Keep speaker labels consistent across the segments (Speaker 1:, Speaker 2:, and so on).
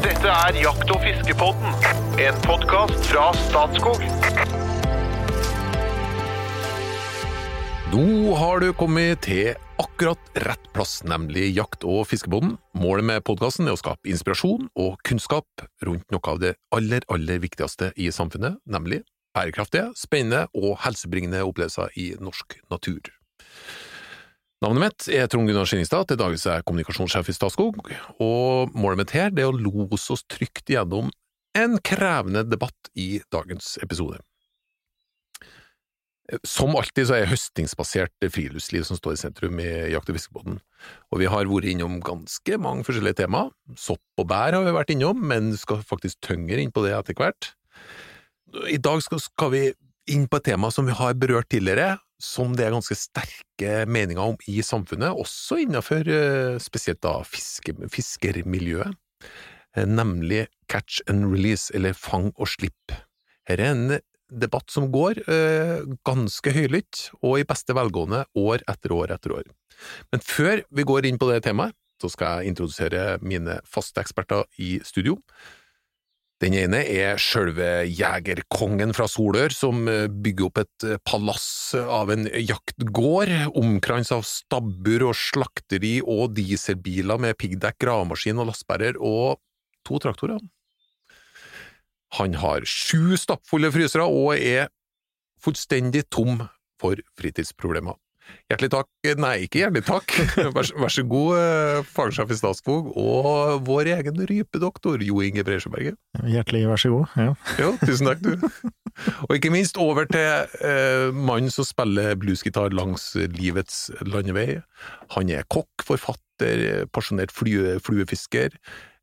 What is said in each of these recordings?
Speaker 1: Dette er Jakt- og fiskepodden, en podkast fra Statskog.
Speaker 2: Nå har du kommet til akkurat rett plass, nemlig Jakt- og fiskepodden. Målet med podkasten er å skape inspirasjon og kunnskap rundt noe av det aller, aller viktigste i samfunnet, nemlig bærekraftige, spennende og helsebringende opplevelser i norsk natur. Navnet mitt er Trond Gunnar Skinningstad, til daglig er kommunikasjonssjef i Statskog, og målet mitt her er å lose oss trygt gjennom en krevende debatt i dagens episode. Som alltid så er høstingsbasert friluftsliv som står i sentrum i Jakt- og fiskebåten, og vi har vært innom ganske mange forskjellige temaer. Sopp og bær har vi vært innom, men skal faktisk tyngre inn på det etter hvert. I dag skal vi inn på et tema som vi har berørt tidligere, som det er ganske sterke meninger om i samfunnet, også innenfor eh, spesielt da fiske, fiskermiljøet, eh, nemlig catch and release, eller fang og slipp. Her er en debatt som går eh, ganske høylytt, og i beste velgående år etter år etter år. Men før vi går inn på det temaet, så skal jeg introdusere mine faste eksperter i studio. Den ene er sjølve jegerkongen fra Solør, som eh, bygger opp et eh, palass av en jaktgård, omkrans av stabbur og slakteri og dieselbiler med piggdekk, gravemaskin og lastebærer, og to traktorer. Han har sju stappfulle frysere og er fullstendig tom for fritidsproblemer. Hjertelig takk, nei, ikke hjertelig takk, vær, vær så god, eh, fagsjef i Statskog, og vår egen rypedoktor, Jo Inge Breisjøberget.
Speaker 3: Hjertelig vær så god. Ja.
Speaker 2: Jo, tusen takk, du. Og ikke minst over til eh, mannen som spiller bluesgitar langs livets landevei. Han er kokk, forfatter, pasjonert flue, fluefisker.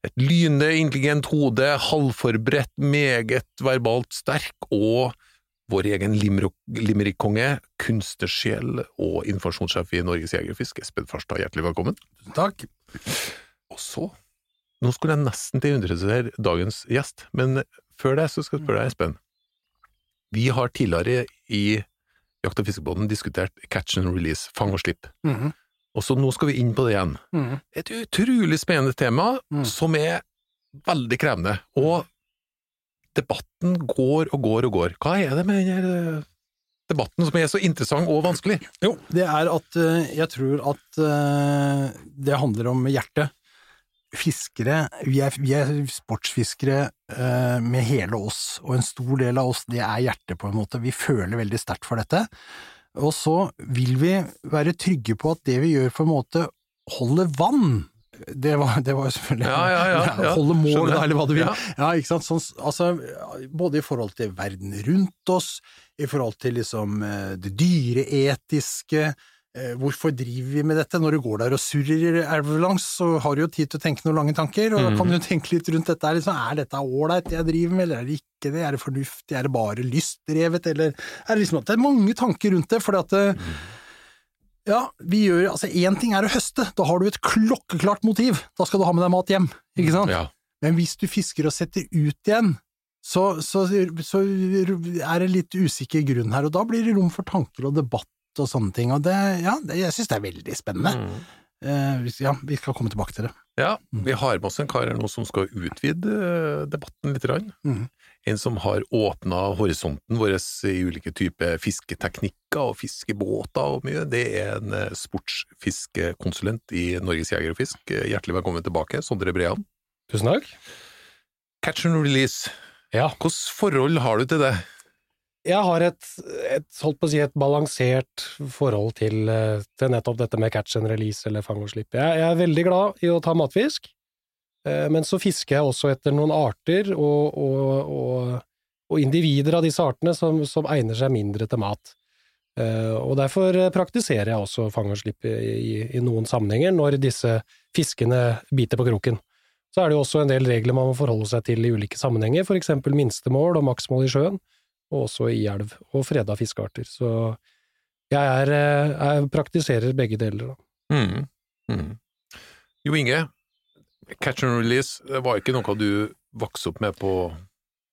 Speaker 2: Et lynende intelligent hode, halvforberedt, meget verbalt sterk, og vår egen limerick-konge, kunstnersjel og informasjonssjef i Norges Jegerfisk, Espen Farstad, hjertelig velkommen.
Speaker 4: Takk.
Speaker 2: Og så, nå skulle jeg nesten til å introdusere dagens gjest, men før det så skal jeg spørre deg, Espen. Vi har tidligere i Jakt- og fiskebåten diskutert catch and release, fang og slipp.
Speaker 4: Mhm.
Speaker 2: Og så nå skal vi inn på det igjen.
Speaker 4: Mhm.
Speaker 2: Et utrolig spennende tema,
Speaker 4: Mm.
Speaker 2: som er veldig krevende. Og debatten går og går og går. Hva er det med denne debatten som er så interessant og vanskelig?
Speaker 4: Jo, det er at eh, jeg tror at eh, det handler om hjertet. Fiskere, vi er, vi er sportsfiskere eh, med hele oss, og en stor del av oss, det er hjertet på en måte. Vi føler veldig sterkt for dette. Og så vil vi være trygge på at det vi gjør på en måte holder vann. Det var, det var jo selvfølgelig
Speaker 2: Ja, ja, ja, ja.
Speaker 4: Holde mål, da, eller hva du vil.
Speaker 2: Ja.
Speaker 4: Ikke sant. Sånn, altså, både i forhold til verden rundt oss, i forhold til liksom eh, det dyreetiske, eh, hvorfor driver vi med dette? Når du går der og surrer elvelangs, så har du jo tid til å tenke noen lange tanker, og da kan du tenke litt rundt dette. Liksom, er dette ålreit det jeg driver med, eller er det ikke det? Er det fornuftig? Er det bare lystdrevet, eller er det liksom at det er mange tanker rundt det, fordi at eh, ja, vi gjør, altså én ting er å høste, da har du et klokkeklart motiv, da skal du ha med deg mat hjem, ikke sant?
Speaker 2: Ja.
Speaker 4: Men hvis du fisker og setter ut igjen, så, så, så er det litt usikker grunn her, og da blir det rom for tanker og debatt og sånne ting, og det, ja, det, jeg synes det er veldig spennende.
Speaker 2: Mm.
Speaker 4: Eh, ja, vi skal komme tilbake til det.
Speaker 2: Ja, vi har med oss en kar her nå som skal utvide eh, debatten litt. grann. En som har åpna horisonten vår i ulike typer fisketeknikker og fiskebåter og mye. Det er en eh, sportsfiskekonsulent i Norges Jeger og Fisk. Eh, Hjertelig velkommen tilbake, Sondre Brean.
Speaker 5: Tusen takk.
Speaker 2: Catch and release,
Speaker 5: Ja.
Speaker 2: hvilket forhold har du til det?
Speaker 5: Jeg har et, et, holdt på å si, et balansert forhold til, eh, til nettopp dette med catch and release eller fang og slipp. Jeg, jeg er veldig glad i å ta matfisk, men så fisker jeg også etter noen arter og, og, og, og individer av disse artene som, som egner seg mindre til mat. Eh, Og derfor praktiserer jeg også fang og slipp i, i, i noen sammenhenger når disse fiskene biter på kroken. Så er det jo også en del regler man må forholde seg til i ulike sammenhenger, for eksempel minstemål og maksmål i sjøen, og også i elv og freda fiskearter. Så jeg, er, eh, jeg praktiserer begge deler.
Speaker 2: Mm. Mm. Jo Inge, catch and release det var ikke noe du vokste opp med på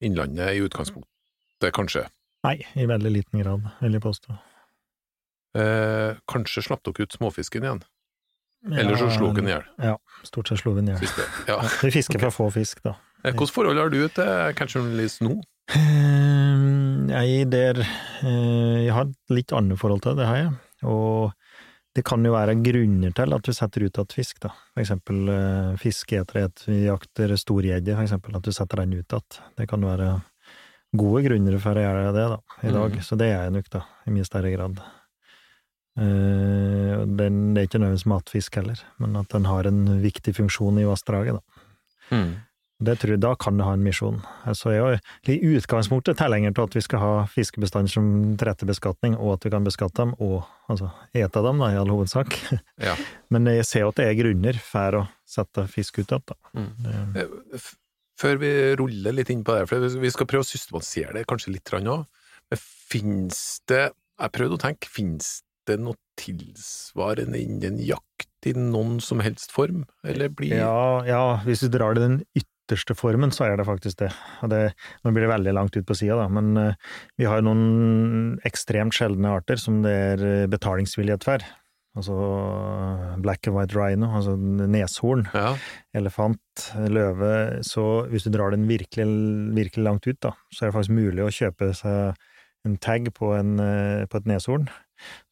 Speaker 2: Innlandet i utgangspunktet, kanskje?
Speaker 3: Nei, i veldig liten grad, vil jeg påstå.
Speaker 2: Eh, kanskje slapp dere ut småfisken igjen? Eller så slo den i hjel.
Speaker 3: Ja, stort sett slo vi den i hjel.
Speaker 2: Ja.
Speaker 3: Vi fisker for få fisk, da.
Speaker 2: Eh, Hvilket forhold har du til catch and release nå?
Speaker 3: Eh, Jeg, der, eh, jeg har et litt annet forhold til det, det har jeg. Og det kan jo være grunner til at du setter ut igjen fisk, da. For eksempel eh, fiskeeterhet, vi jakter storgjedde, for eksempel, at du setter den ut igjen. Det kan være gode grunner for å gjøre det, da, i dag.
Speaker 2: Mm.
Speaker 3: Så det er jeg nok, da, i mye større grad. Uh, den, det er ikke nødvendigvis matfisk heller, men at den har en viktig funksjon i vassdraget, da. Det tror jeg, Da kan det ha en misjon. Altså jeg er i utgangspunktet tilhenger til at vi skal ha fiskebestander som til rette beskatning, og at vi kan beskatte dem, og altså ete dem, da, i all hovedsak.
Speaker 2: Ja.
Speaker 3: Men jeg ser jo at det er grunner for å sette fisk ut igjen, da.
Speaker 2: Mm.
Speaker 3: Det-
Speaker 2: Eh, Før vi ruller litt inn på det, for vi skal prøve å systematisere det kanskje litt òg, finnes det Jeg prøvde å tenke, finnes det noe tilsvarende innen jakt i noen som helst form, eller blir
Speaker 3: Ja, ja, hvis du drar det den ytterste formen, så er det faktisk det. Og det nå blir det veldig langt ut på sida, da, men uh, vi har noen ekstremt sjeldne arter som det er eh, betalingsvillighet for. Altså black and white rhino, altså neshorn.
Speaker 2: Ja.
Speaker 3: elefant, løve, så hvis du drar den virkelig, virkelig langt ut, da, så er det faktisk mulig å kjøpe seg en tag på, en, eh, på et neshorn.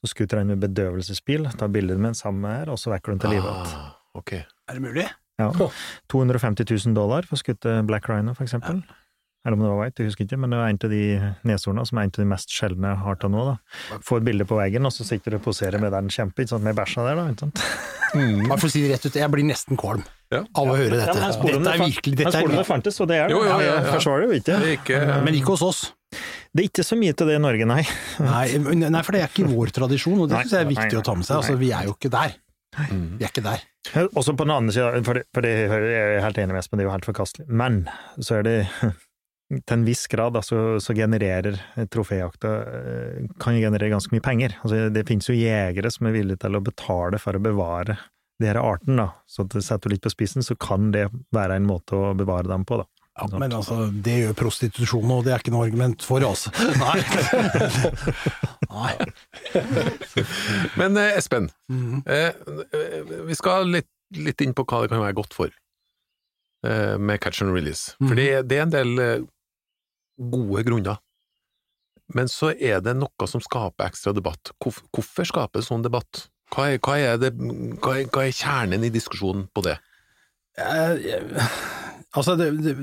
Speaker 3: Så skuter den med bedøvelsespil, tar bilder med den samme her, og så vekker den til live igjen.
Speaker 2: Ah, ok.
Speaker 4: Er det mulig?
Speaker 3: Ja. 250 000 dollar for å skutte black rhino, for eksempel. Eller om det var white, jeg husker ikke, men det var en av de neshorna som er en av de mest sjeldne artene nå, da. Får et bilde på veggen, og så sitter du og poserer med den kjempe, ikke sant, med bæsja der, da, ikke sant.
Speaker 4: Bare for å si det rett ut, jeg blir nesten kvalm
Speaker 2: Ja.
Speaker 4: av å høre dette.
Speaker 3: Ja,
Speaker 4: Dette er virkelig dette er
Speaker 3: det
Speaker 4: virkelig.
Speaker 3: fantes, og det er det.
Speaker 2: Jo, jo, ja, ja.
Speaker 3: Forsvarer det jo ikke.
Speaker 2: Det ikke
Speaker 4: Men ikke hos oss.
Speaker 3: Det er ikke så mye til det i Norge, nei.
Speaker 4: Nei, nei, for det er ikke vår tradisjon, og det syns jeg er
Speaker 3: nei,
Speaker 4: viktig å ta med seg. Altså, vi er jo ikke der.
Speaker 2: Mm.
Speaker 4: Vi er ikke der.
Speaker 3: Også på den andre sida, for, det- for det er helt enig med Espen, det er jo helt forkastelig. Men så er det til en viss grad da, så, så genererer troféjakta eh, kan generere ganske mye penger. Altså, det finnes jo jegere som er villige til å betale for å bevare de her arten, da. Så setter du litt på spissen, så kan det være en måte å bevare dem på, da.
Speaker 4: Ja, men altså, det gjør prostitusjon, og det er ikke noe argument for oss. Nei. Nei.
Speaker 2: Men eh, Espen,
Speaker 4: mm
Speaker 2: -hmm. eh, vi skal litt, litt inn på hva det kan være godt for eh, med catch and release. For
Speaker 4: Mhm.
Speaker 2: det, det er en del gode grunner. Men så er det noe som skaper ekstra debatt. Hvorf- Hvorfor skaper det sånn debatt? Hva er, hva, er det, hva, er, hva er kjernen i diskusjonen på det?
Speaker 4: Eh, jeg, Altså, det, det,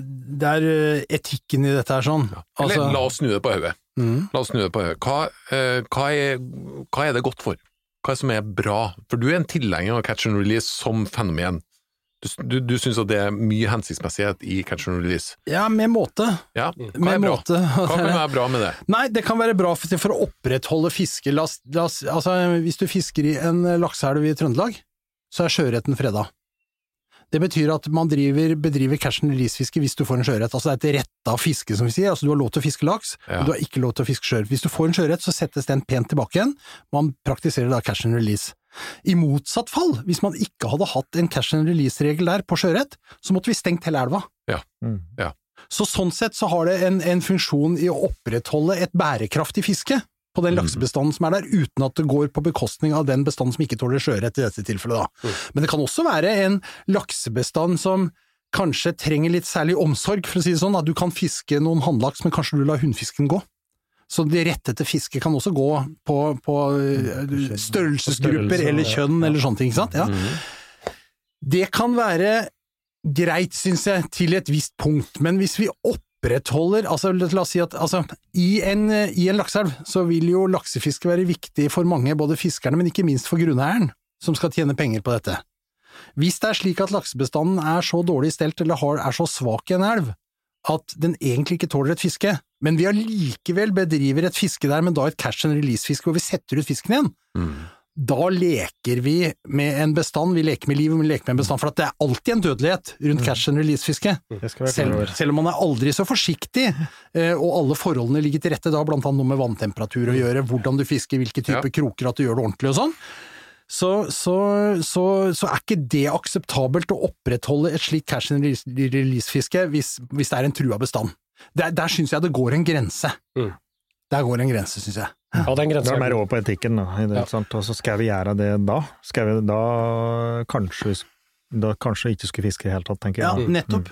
Speaker 4: det er etikken i dette her sånn.
Speaker 2: Eller
Speaker 4: Altså,
Speaker 2: la oss snu det på hodet.
Speaker 4: Mhm.
Speaker 2: La oss snu det på hodet. Hva, eh, hva, hva er det godt for? Hva er det som er bra? For du er en tilhenger av catch and release som fenomen. Du, du, du syns at det er mye hensiktsmessighet i catch and release.
Speaker 4: Ja, med måte.
Speaker 2: Ja, hva
Speaker 4: Med måte.
Speaker 2: Hva kan være bra med det?
Speaker 4: Nei, det kan være bra for, for å opprettholde fiske. La oss, la oss, altså, hvis du fisker i en lakseelv i Trøndelag, så er sjøørreten freda. Det betyr at man driver, bedriver cash and release-fiske hvis du får en sjøørret. Altså det er et retta fiske, som vi sier. Altså du har lov til å fiske laks,
Speaker 2: Ja.
Speaker 4: men du har ikke lov til å fiske sjøørret. Hvis du får en sjøørret, så settes den pent tilbake igjen. Man praktiserer da cash and release. I motsatt fall, hvis man ikke hadde hatt en cash and release-regel der på sjøørret, så måtte vi stengt hele elva.
Speaker 3: Mm.
Speaker 4: Så sånn sett så har det en, en funksjon i å opprettholde et bærekraftig fiske på den laksebestanden som er der, uten at det går på bekostning av den bestanden som ikke tåler sjøørret i dette tilfellet. Da. Men det kan også være en laksebestand som kanskje trenger litt særlig omsorg, for å si det sånn. At du kan fiske noen hannlaks, men kanskje du lar hunnfisken gå. Så det rettete fisket kan også gå på, på eh, størrelsesgrupper eller kjønn eller sånne ting, ikke sant? Ja. Det kan være greit, syns jeg, til et visst punkt, men hvis vi opprettholder altså La oss si at altså, i en, i en lakseelv så vil jo laksefiske være viktig for mange, både fiskerne, men ikke minst for grunneieren, som skal tjene penger på dette. Hvis det er slik at laksebestanden er så dårlig stelt eller er så svak i en elv at den egentlig ikke tåler et fiske, men vi allikevel bedriver et fiske der, men da et catch and release-fiske hvor vi setter ut fisken igjen,
Speaker 2: Mm.
Speaker 4: Da leker vi med en bestand, vi leker med livet, vi leker med en bestand, for at det er alltid en dødelighet rundt catch and release-fiske. Selv, selv om man er aldri så forsiktig, eh, og alle forholdene ligger til rette, da blant annet noe med vanntemperatur å gjøre, hvordan du fisker, hvilke typer
Speaker 2: Ja.
Speaker 4: kroker, at du gjør det ordentlig og sånn, så, så, så, så er ikke det akseptabelt å opprettholde et slikt catch and release- release-fiske hvis, hvis det er en trua bestand. Der, der syns jeg det går en grense.
Speaker 5: Mm.
Speaker 4: Der går en grense, syns jeg.
Speaker 5: Ja, den
Speaker 3: Da
Speaker 5: grensa
Speaker 3: er det mer
Speaker 5: er
Speaker 3: over på etikken, da. i Det,
Speaker 5: Ja.
Speaker 3: sant? Og så skal vi gjøre det da? Skal vi da kanskje, da kanskje ikke skulle fiske i det hele tatt, tenker
Speaker 4: Ja,
Speaker 3: jeg.
Speaker 4: Mm.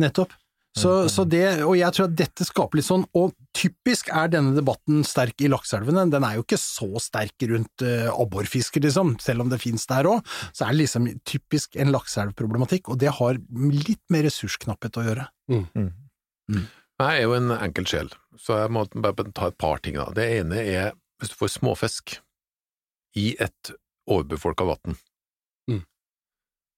Speaker 4: Nettopp. Så, så det, og jeg tror at dette skaper litt sånn, og typisk er denne debatten sterk i lakseelvene, den er jo ikke så sterk rundt uh, abborfisker, liksom, selv om det finnes der òg, så er det liksom typisk en lakseelvproblematikk, og det har litt med ressursknapphet å gjøre.
Speaker 3: Mm.
Speaker 2: Jeg er jo en enkel sjel, så jeg må bare ta et par ting. da. Det ene er hvis du får småfisk i et overbefolka vann.
Speaker 5: Mm.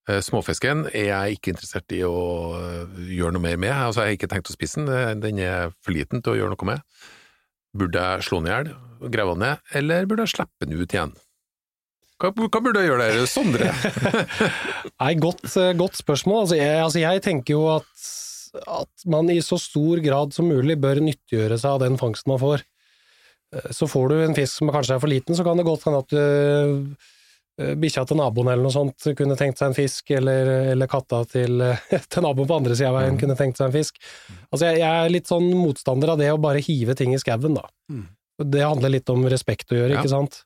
Speaker 2: Eh, Småfisken er jeg ikke interessert i å eh, gjøre noe mer med. Altså, jeg har ikke tenkt å spise den, den er for liten til å gjøre noe med. Burde jeg slå den i hjel grave den ned, eller burde jeg slippe den ut igjen? Hva, hva burde jeg gjøre der, Sondre?
Speaker 5: Nei, godt, eh, godt spørsmål. Altså jeg, altså jeg tenker jo at, at man i så stor grad som mulig bør nyttiggjøre seg av den fangsten man får. Eh, Så får du en fisk som kanskje er for liten, så kan det godt hende at du bikkja til naboen eller noe sånt kunne tenkt seg en fisk, eller, eller katta til, eh, til naboen på andre sida av veien kunne tenkt seg en fisk. Altså jeg, jeg er litt sånn motstander av det å bare hive ting i skauen, da.
Speaker 4: Mm.
Speaker 5: Det handler litt om respekt å gjøre,
Speaker 2: Ja.
Speaker 5: ikke sant?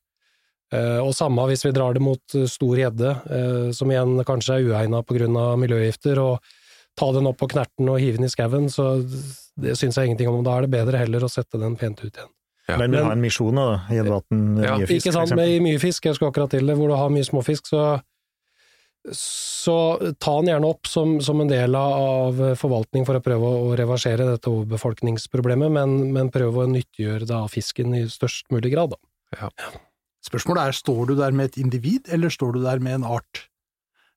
Speaker 5: Eh, og samme hvis vi drar det mot eh, stor gjedde, eh, som igjen kanskje er uegna av miljøgifter, og ta den opp på knerten og hive den i skauen, så det syns jeg ingenting om. Da er det bedre heller å sette den pent ut igjen.
Speaker 2: Ja.
Speaker 3: Men vi har en misjon da, i Edvatn
Speaker 2: Ja,
Speaker 3: mye fisk,
Speaker 5: ikke sant, med mye fisk, jeg skal akkurat til det, hvor du har mye småfisk, så så ta den gjerne opp som, som en del av forvaltning for å prøve å reversere dette overbefolkningsproblemet, men, men prøve å nyttiggjøre da fisken i størst mulig grad. Da.
Speaker 4: Spørsmålet er, står du der med et individ, eller står du der med en art?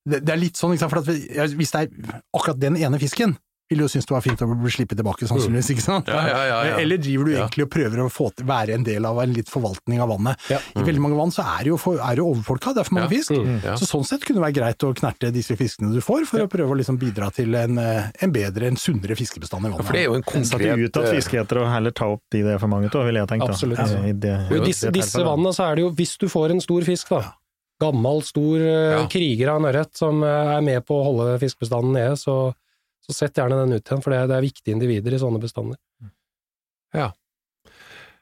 Speaker 4: Det, det er litt sånn, ikke sant, for at vi- hvis det er akkurat den ene fisken, vil du jo synes det var fint å bli slippet tilbake, sannsynligvis, ikke sant?
Speaker 2: Ja, ja, ja, ja.
Speaker 4: Eller driver du egentlig og prøver å få til, være en del av en litt forvaltning av vannet?
Speaker 5: Ja.
Speaker 4: I veldig mange vann så er det jo, for, er det jo overfolka, det er for mange
Speaker 2: Ja.
Speaker 4: fisk.
Speaker 5: Mm.
Speaker 2: Ja.
Speaker 4: Så sånn sett kunne det være greit å knerte disse fiskene du får, for å prøve å liksom bidra til en, eh, en bedre, en sunnere fiskebestand i vannet.
Speaker 2: For det er jo en konkret
Speaker 3: ut at
Speaker 2: eh,
Speaker 3: fiskeetere og heller ta opp de det er for mange av, vil jeg tenke. da.
Speaker 5: Absolutt.
Speaker 3: I- i det- i
Speaker 5: I disse,
Speaker 3: det
Speaker 5: disse
Speaker 3: tilfellet.
Speaker 5: vannene så er det jo, hvis du får en stor fisk, da, gammel, stor eh,
Speaker 2: Ja.
Speaker 5: kriger av en ørret som eh, er med på å holde fiskebestanden nede, så, så sett gjerne den ut igjen, for det er, det er viktige individer i sånne bestander.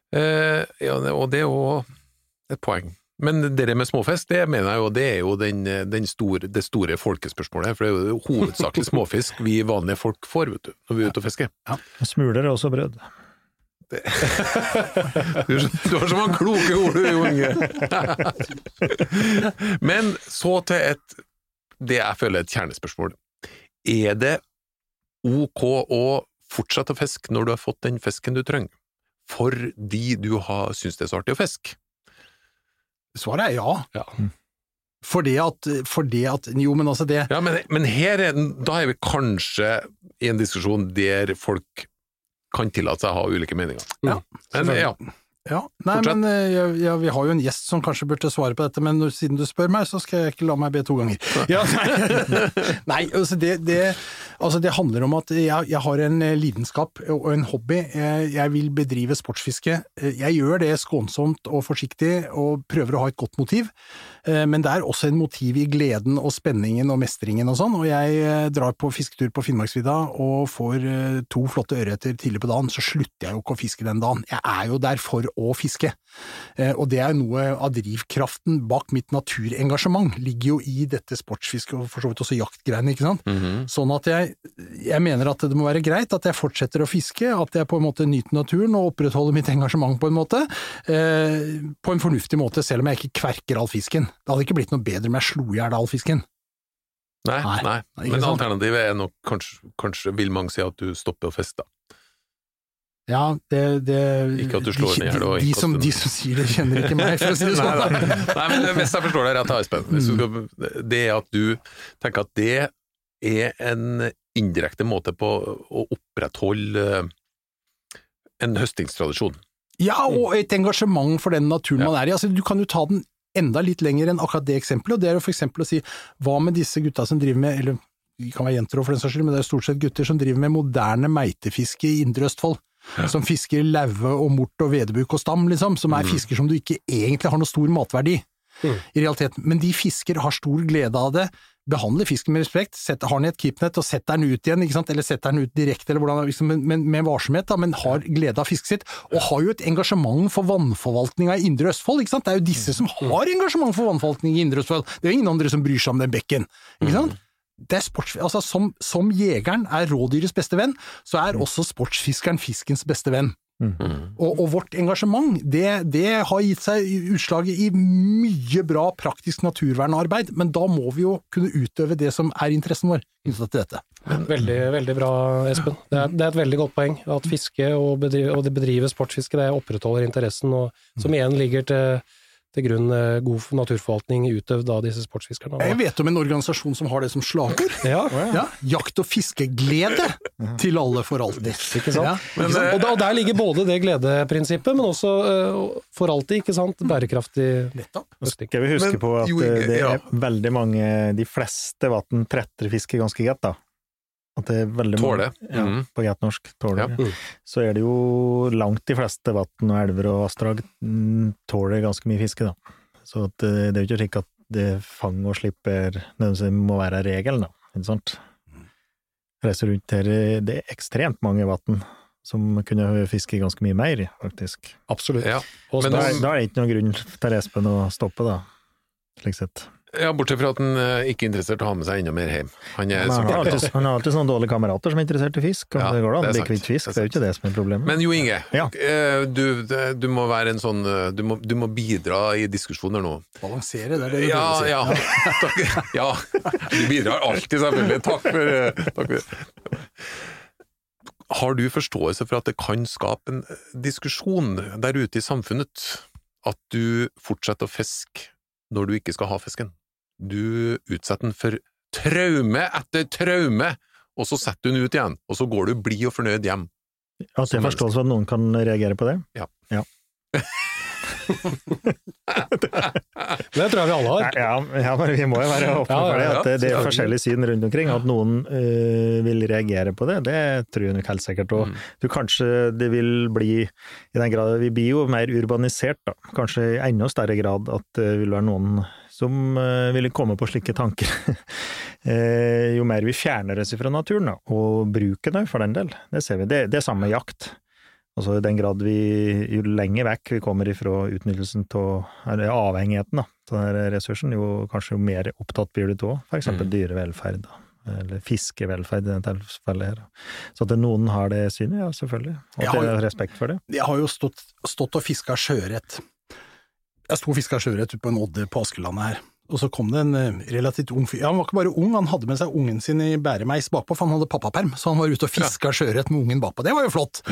Speaker 2: Eh, ja, og det er jo et poeng. Men det med småfisk, det mener jeg jo, det er jo den, den store, det store folkespørsmålet. For det er jo hovedsakelig småfisk vi vanlige folk får, vet du, når vi er ute og fisker. Ja.
Speaker 3: Smuler er også brød.
Speaker 2: Du, du har så mange kloke ord, du, Jo Inge! Men så til et, det jeg føler er et kjernespørsmål. Er det ok å fortsette å fiske når du har fått den fisken du trenger, fordi du har syns det er så artig å fiske?
Speaker 4: Svaret er ja.
Speaker 5: Ja.
Speaker 4: Fordi at, fordi at Jo, men altså det
Speaker 2: Ja, men, men her er, da er vi kanskje i en diskusjon der folk kan tillate seg å ha ulike meninger.
Speaker 4: Ja,
Speaker 2: Men ja,
Speaker 4: Ja, nei,
Speaker 2: Fortsett.
Speaker 4: men eh, ja, ja, vi har jo en gjest som kanskje burde svare på dette, men siden du spør meg, så skal jeg ikke la meg be to ganger. Ja, nei, nei altså, det, det, altså det handler om at jeg, jeg har en eh, lidenskap og en hobby. Jeg, jeg vil bedrive sportsfiske. Eh, Jeg gjør det skånsomt og forsiktig og prøver å ha et godt motiv, Eh, men det er også en motiv i gleden og spenningen og mestringen og sånn, og jeg eh, drar på fisketur på Finnmarksvidda og får eh, to flotte ørreter tidlig på dagen, så slutter jeg jo ikke å fiske den dagen. Jeg er jo der for å fiske. Eh, Og det er noe av drivkraften bak mitt naturengasjement, ligger jo i dette sportsfisket og for så vidt også jaktgreiene, ikke sant.
Speaker 2: mhm.
Speaker 4: Sånn at jeg, jeg mener at det må være greit at jeg fortsetter å fiske, at jeg på en måte nyter naturen og opprettholder mitt engasjement på en måte, eh, på en fornuftig måte, selv om jeg ikke kverker all fisken. Det hadde ikke blitt noe bedre om jeg slo i hjel all fisken.
Speaker 2: Nei,
Speaker 4: Nei,
Speaker 2: nei. Men alternativet er nok kanskje, kanskje vil mange si at du stopper å feste.
Speaker 4: Ja, det, det
Speaker 2: Ikke at du slår ned og
Speaker 4: de, som, de som sier det, kjenner ikke meg, for å si det sånn.
Speaker 2: Nei, men hvis jeg forstår deg rett, Espen, du det er at du tenker at det er en indirekte måte på å opprettholde eh, en høstingstradisjon.
Speaker 4: Ja, og et engasjement for den naturen
Speaker 2: Ja.
Speaker 4: man er i. Altså, du kan jo ta den enda litt lenger enn akkurat det eksempelet, og det er jo for eksempel å si hva med disse gutta som driver med, eller de kan være jenter for den saks skyld, men det er stort sett gutter som driver med moderne meitefiske i Indre Østfold. Som fisker laue og mort og vedebuk og stam, liksom, som er fisker som du ikke egentlig har noe stor matverdi
Speaker 5: Mm.
Speaker 4: i realiteten. Men de fisker, har stor glede av det, behandle fisken med respekt, sett, har den i et keepnet og setter den ut igjen, ikke sant? eller setter den ut direkte, eller hvordan, liksom, men, men med varsomhet, da, men har glede av fisket sitt, og har jo et engasjement for vannforvaltninga i Indre Østfold. ikke sant? Det er jo disse som har engasjement for vannforvaltning i Indre Østfold, det er jo ingen andre som bryr seg om den bekken. ikke sant? Det er sports, altså som, som jegeren er rådyrets beste venn, så er også sportsfiskeren fiskens beste venn. Og, og vårt engasjement, det, det har gitt seg utslaget i mye bra praktisk naturvernarbeid, men da må vi jo kunne utøve det som er interessen vår knyttet til dette.
Speaker 5: Veldig, veldig bra, Espen. Det er, det er et veldig godt poeng. At fiske og, bedrive, og det bedrive sportsfiske det opprettholder interessen, og som igjen ligger til, til grunn eh, god naturforvaltning utøvd av disse sportsfiskerne.
Speaker 4: Jeg vet om en organisasjon som har det som slagord.
Speaker 5: Ja,
Speaker 4: Ja, jakt- og fiskeglede til alle for alltid.
Speaker 5: ikke sant?
Speaker 4: Ja.
Speaker 5: Ikke sant? Og, der ligger både det gledeprinsippet, men også eh, for alltid, ikke sant, bærekraftig
Speaker 4: Nettopp.
Speaker 5: høsting.
Speaker 3: Skal vi huske
Speaker 2: Men,
Speaker 3: på at
Speaker 2: jo,
Speaker 3: eh, det er veldig mange, de fleste vann pretrefisker ganske greit, da. At det er veldig
Speaker 2: Tåle.
Speaker 3: ja,
Speaker 2: mm.
Speaker 3: På greit norsk, tåler.
Speaker 2: Ja.
Speaker 3: Ja. Så er det jo langt de fleste vann og elver og vassdrag mm, tåler ganske mye fiske, da. Så at eh, det er jo ikke slik at det fang og slipp er nødvendigvis må være regelen, da. Ikke sant? Reiser rundt her, eh, det er ekstremt mange vann som kunne fiske ganske mye mer, faktisk.
Speaker 5: Absolutt.
Speaker 2: Ja.
Speaker 5: Og
Speaker 2: Men
Speaker 3: Da er, da er det ikke noen grunn til Espen å stoppe, da. Slik sett.
Speaker 2: Ja, bortsett fra at han eh, ikke er interessert i å ha med seg enda mer hjem. Han er
Speaker 3: Men han, har alltid, han har alltid sånne dårlige kamerater som er interessert i fisk, og
Speaker 2: Ja,
Speaker 3: det går da han
Speaker 2: det er
Speaker 3: bli
Speaker 2: sant.
Speaker 3: kvitt fisk,
Speaker 2: Det er
Speaker 3: det er jo ikke det som er problemet.
Speaker 2: Men Jo Inge,
Speaker 3: Ja.
Speaker 2: eh, du, du må være en sånn eh, Du må, du må bidra i diskusjoner nå.
Speaker 4: Balansere, det er det du
Speaker 2: Ja,
Speaker 4: prøver å si.
Speaker 2: ja. Takk. ja. Du bidrar alltid, selvfølgelig. Takk for, eh, takk for Har du forståelse for at det kan skape en eh, diskusjon der ute i samfunnet at du fortsetter å fiske når du ikke skal ha fisken? Du utsetter den for traume etter traume, og så setter du den ut igjen, og så går du blid og fornøyd hjem.
Speaker 3: At det er forståelse for at noen kan reagere på det? Ja.
Speaker 5: Det tror jeg vi alle har.
Speaker 3: Ja, ja, men vi må jo være åpne
Speaker 5: Ja, ja,
Speaker 3: for det. At det, det er forskjellige syn rundt omkring. At noen øh, vil reagere på det, det tror jeg nok helt sikkert. Og
Speaker 2: Mm.
Speaker 3: du, kanskje det vil bli, i den grad vi blir jo mer urbanisert, da. Kanskje i enda større grad at det vil være noen som ville vil komme på slike tanker. Eh, jo mer vi fjerner oss fra naturen, og bruken òg, for den del. Det ser vi. Det, det er samme jakt. Altså i den grad vi, jo lenger vekk vi kommer ifra utnyttelsen av, eller avhengigheten da, av denne ressursen, jo kanskje jo mer opptatt blir du av eksempel
Speaker 2: Mm.
Speaker 3: dyrevelferd, da, eller fiskevelferd i dette tilfellet her. Så at noen har det synet, ja, selvfølgelig. Og at jeg har respekt for det.
Speaker 4: Jeg har jo stått, stått og fiska sjøørret. Jeg sto og fiska sjøørret på en odde på Askelandet her, og så kom det en eh, relativt ung fyr. Ja, han var ikke bare ung, han hadde med seg ungen sin i bæremeis bakpå, for han hadde pappaperm, så han var ute og fiska sjøørret med ungen bakpå. Det var jo flott!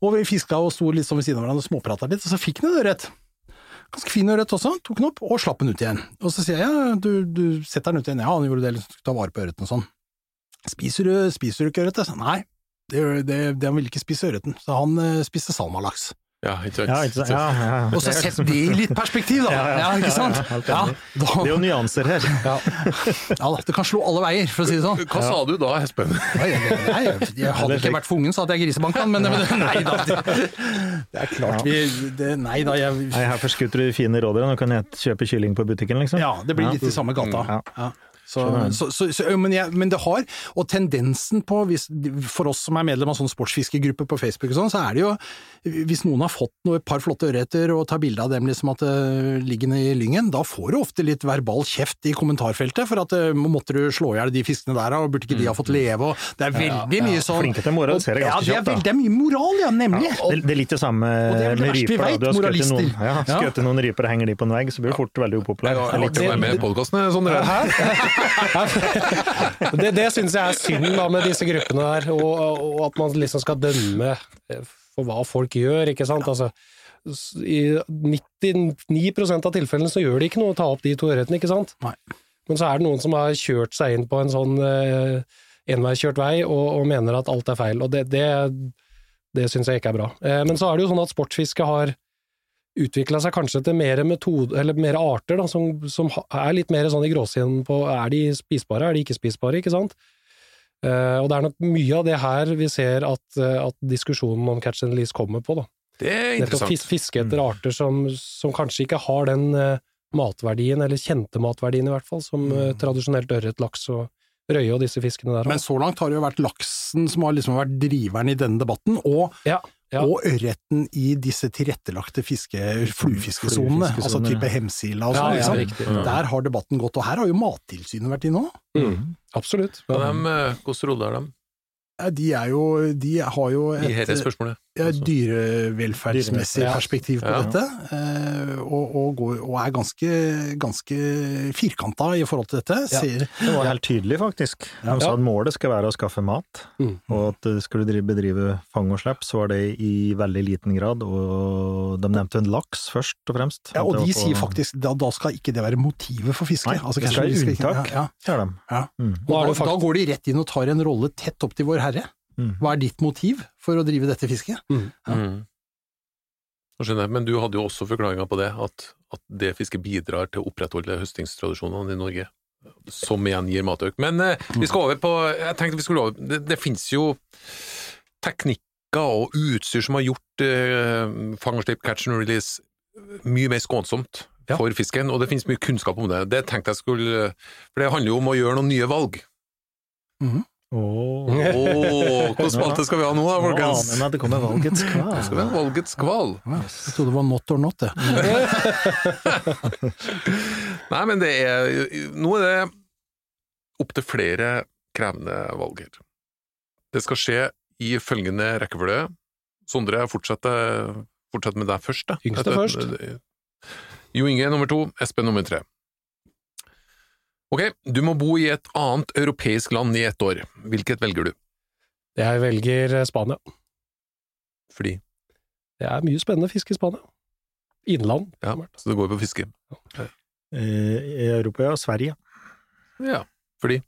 Speaker 4: Og vi fiska og sto litt sånn ved siden av hverandre og småprata litt, og så fikk han en ørret. Ganske fin ørret også, tok den opp og slapp den ut igjen. Og så sier jeg ja, du, du setter den ut igjen, ja, han gjorde det, liksom, ta vare på ørreten og sånn. Spiser du, spiser du ikke ørret? Nei, det, det, det, han ville ikke spise ørreten, så han eh, spiste salmalaks.
Speaker 2: Ja, ikke sant?
Speaker 3: Ja, ikke sant? Ja, ja.
Speaker 4: Og så sett det i litt perspektiv, da!
Speaker 3: Ja, ja.
Speaker 4: Ja, ikke sant?
Speaker 3: Ja, ja,
Speaker 4: Ja, da,
Speaker 3: Det er jo nyanser her.
Speaker 4: ja, da, det kan slå alle veier, for å si det sånn.
Speaker 2: Hva sa du da, Espen?
Speaker 4: Nei, nei, jeg, hadde ikke vært for ungen, så hadde jeg grisebanka han, men, men nei da. Det, det er klart vi det, Nei da, jeg
Speaker 3: Nei, her forskutter du fine rådyr, nå kan jeg kjøpe kylling på butikken, liksom.
Speaker 4: Ja, det blir litt i samme gata.
Speaker 3: Ja.
Speaker 4: Ja. Så, så, så, så, men, jeg, men det har, og tendensen på, hvis, for oss som er medlem av sånn sportsfiskegruppe på Facebook og sånn, så er det jo, hvis noen har fått noe, et par flotte ørreter og tar bilde av dem liksom at det ligger i lyngen, da får du ofte litt verbal kjeft i kommentarfeltet, for at eh, måtte du slå i hjel de fiskene der, og burde ikke de ha fått leve, og det er veldig mye sånn.
Speaker 3: Flinke til å moralisere
Speaker 4: Ja,
Speaker 3: ganske
Speaker 4: det er,
Speaker 3: kjapt, da.
Speaker 4: det er mye moral, ja, nemlig.
Speaker 3: Det, det er litt det samme
Speaker 4: det det
Speaker 3: med ryper.
Speaker 4: vet,
Speaker 3: Du har skutt noen, ja,
Speaker 4: Ja.
Speaker 3: noen ryper henger de på en vegg, så blir du fort veldig upopulær.
Speaker 2: Ja,
Speaker 3: har
Speaker 2: artig med i podkastene sånn det er.
Speaker 5: Det, det syns jeg er synd da med disse gruppene der, og, og at man liksom skal dømme eh, for hva folk gjør, ikke sant. Altså, I 99 av tilfellene så gjør det ikke noe å ta opp de to ørretene, ikke sant.
Speaker 4: Nei.
Speaker 5: Men så er det noen som har kjørt seg inn på en sånn eh, enveiskjørt vei og, og mener at alt er feil, og det, det, det syns jeg ikke er bra. Eh, men så er det jo sånn at sportsfiske har utvikla seg kanskje til mer metode, eller mer arter, da, som, som er litt mer sånn i gråsiden på er de spisbare, er de ikke spisbare, ikke sant? Uh, og det er nok mye av det her vi ser at, uh, at diskusjonen om catch and release kommer på, da.
Speaker 2: Det er interessant.
Speaker 5: Nettopp fiske etter arter som, som kanskje ikke har den uh, matverdien, eller kjente matverdien i hvert fall, som eh, tradisjonelt ørret, laks og røye og disse fiskene der.
Speaker 4: Men så langt har det jo vært laksen som har liksom vært driveren i denne debatten, og,
Speaker 5: ja, ja.
Speaker 4: og ørreten i disse tilrettelagte fiske, fluefiskesonene, altså type
Speaker 3: ja.
Speaker 4: Hemsila og sånn.
Speaker 5: ja,
Speaker 4: ikke. Der har debatten gått, og her har jo Mattilsynet vært inne òg.
Speaker 5: Mm, absolutt.
Speaker 2: Eh, Hvilken rolle har de
Speaker 4: De er jo De har jo et,
Speaker 2: i
Speaker 4: et
Speaker 2: dette spørsmålet?
Speaker 4: Ja, dyrevelferdsmessig
Speaker 5: Ja.
Speaker 4: perspektiv på dette, eh, og, og, går, og er ganske, ganske firkanta i forhold til dette. Ser,
Speaker 3: Det var helt tydelig, faktisk. De sa at målet skal være å skaffe mat,
Speaker 5: Mm.
Speaker 3: og at skulle du bedrive fang og slipp, så var det i veldig liten grad, og de nevnte en laks først og fremst.
Speaker 4: ja, og de sier faktisk da, da skal ikke det være motivet for fiske.
Speaker 3: Nei,
Speaker 4: Altså,
Speaker 3: det skal være unntak,
Speaker 4: sier. Ja,
Speaker 3: ja. De.
Speaker 4: Ja.
Speaker 3: Mm.
Speaker 4: Da, da går de rett inn og tar en rolle tett opp til vår herre.
Speaker 3: Mm.
Speaker 4: Hva er ditt motiv for å drive dette fisket? Ja.
Speaker 2: Mm. Skjønner jeg, Men du hadde jo også forklaringa på det, at, at det fisket bidrar til å opprettholde høstingstradisjonene i Norge, som igjen gir matøkt. Men eh, vi skal over på Jeg tenkte vi skulle over Det, det finnes jo teknikker og utstyr som har gjort eh, fang og slipp, catch and release mye mer skånsomt
Speaker 5: Ja.
Speaker 2: for fisken, og det finnes mye kunnskap om det. Det tenkte jeg skulle For det handler jo om å gjøre noen nye valg.
Speaker 3: Åh.
Speaker 2: oh Hvilken spalte skal vi ha nå da,
Speaker 3: Nå
Speaker 2: folkens?
Speaker 3: aner jeg det kommer valgets kval.
Speaker 2: Skal vi ha valgets kval?
Speaker 4: Jeg trodde det var not or not, det.
Speaker 2: Nei, men det er Nå er det opptil flere krevende valg her. Det skal skje i følgende rekkefølge. Sondre, fortsett, fortsett med deg først. Da.
Speaker 5: Yngste først.
Speaker 2: Jo Inge nummer to, Espen nummer tre. Ok, du må bo i et annet europeisk land i ett år. Hvilket velger du?
Speaker 5: Jeg velger eh, Spania.
Speaker 2: Fordi
Speaker 5: Det er mye spennende fiske i Spania. Innland.
Speaker 2: Ja, så det går på fiske.
Speaker 3: Eh, I Europa, og Sverige.
Speaker 2: Ja, fordi